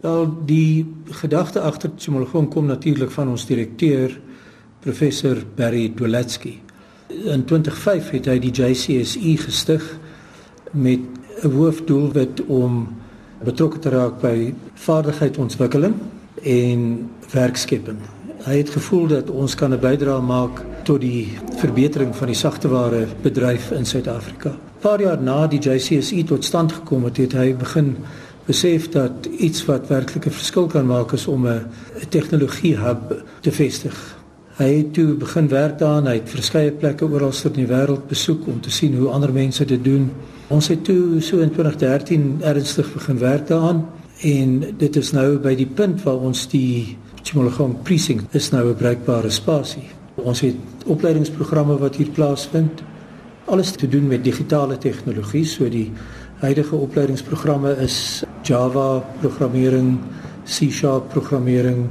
Wel die gedagte agter Chimologong kom natuurlik van ons direkteur professor Barry Dweletsky. In 2005 het hy die JCSE gestig met 'n hoofdoelwit om betrokke te raak by vaardigheidsontwikkeling en werkskepping. Hy het gevoel dat ons kan 'n bydrae maak tot die verbetering van die sagteware bedryf in Suid-Afrika. Paar jaar na die JCSE tot stand gekom het, het hy begin besef dat iets wat werklik 'n verskil kan maak is om 'n tegnologie hub te vestig. Hy het toe begin werk daaraan, hy het verskeie plekke oral in die wêreld besoek om te sien hoe ander mense dit doen. Ons het toe so in 2013 ernstig begin werk daaraan en dit is nou by die punt waar ons die Chimologong precinct is nou 'n bruikbare spasie. Ons het opleidingsprogramme wat hier plaasvind. Alles te doen met digitale tegnologie, so die huidige opleidingsprogramme is Java programmering, C# programmering,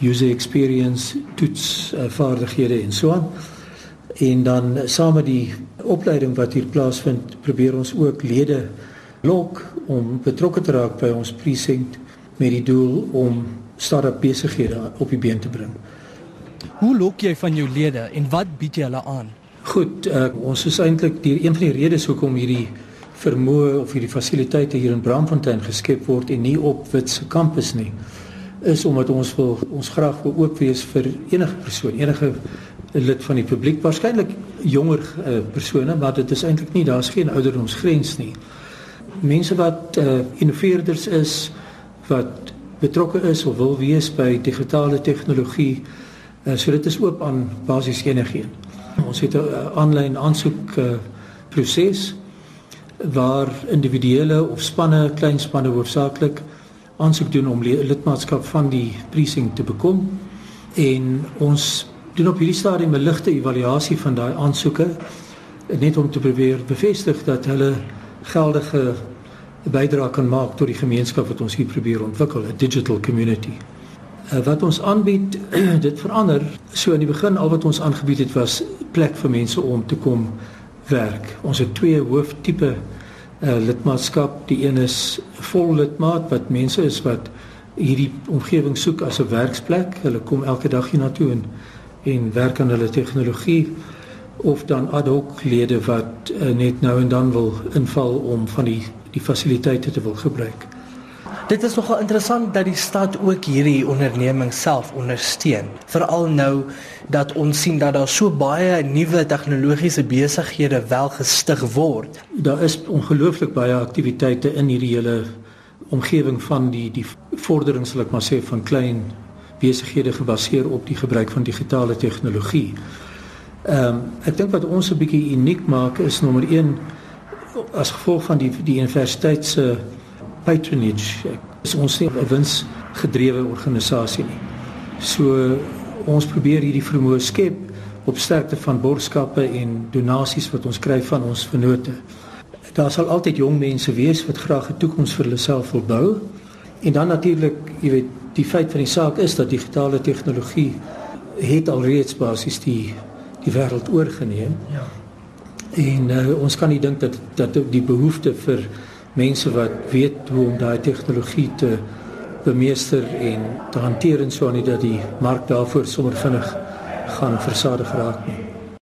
user experience, toets uh, vaardighede en so aan. En dan saam met die opleiding wat hier plaasvind, probeer ons ook lede lok om betrokke te raak by ons precinct met die doel om start-up besighede op die been te bring. Hoe lok jy van jou lede en wat bied jy hulle aan? Goed, uh, ons is eintlik die een van die redes hoekom hierdie vermoë of hierdie fasiliteite hier in Braamfontein geskep word en nie op Witse kampus nie is omdat ons wil ons graag wil oop wees vir enige persoon, enige lid van die publiek, waarskynlik jonger uh, persone, maar dit is eintlik nie daar's geen ouderdomsgrens nie. Mense wat uh, innoveerders is, wat betrokke is of wil wees by digitale tegnologie, uh, so dit is oop aan basies enigiemand. Ons het 'n uh, aanlyn aansoek uh, proses waar individuele of spanne, klein spanne hoofsaaklik aansoek doen om lidmaatskap van die precinct te bekom en ons doen op hierdie stadium 'n ligte evaluasie van daai aansoeke net om te probeer bevestig dat hulle geldige bydrae kan maak tot die gemeenskap wat ons hier probeer ontwikkel, 'n digital community. Uh, wat ons aanbied, dit verander. So in die begin al wat ons aangebied het was plek vir mense om te kom werk. Ons het twee hooftipe uh, lidmaatskap. Die een is vol lidmaat wat mense is wat hierdie omgewing soek as 'n werksplek. Hulle kom elke dag hiernatoe en en werk aan hulle tegnologie of dan ad hoc lede wat uh, net nou en dan wil inval om van die die fasiliteite te wil gebruik. Dit is nogal interessant dat die stad ook hierdie onderneming self ondersteun. Veral nou dat ons sien dat daar so baie nuwe tegnologiese besighede wel gestig word. Daar is ongelooflik baie aktiwiteite in hierdie hele omgewing van die die vorderings sal ek maar sê van klein besighede gebaseer op die gebruik van digitale tegnologie. Ehm um, ek dink wat ons 'n bietjie uniek maak is nommer 1 as gevolg van die die universiteit se patronage. Is ons nie 'n winsgedrewe organisasie nie. So ons probeer hierdie vermoë skep op sterkte van borgskappe en donasies wat ons kry van ons vennote. Daar sal altyd jong mense wees wat graag 'n toekoms vir hulle self wil bou. En dan natuurlik, jy weet, die feit van die saak is dat digitale tegnologie het alreeds basies die die wêreld oorgeneem. Ja. En uh, ons kan nie dink dat dat die behoefte vir mense wat weet hoe om daai tegnologie te bemeester en te hanteer en so aan dat die mark daarvoor sommer vinnig gaan versadig raak nie.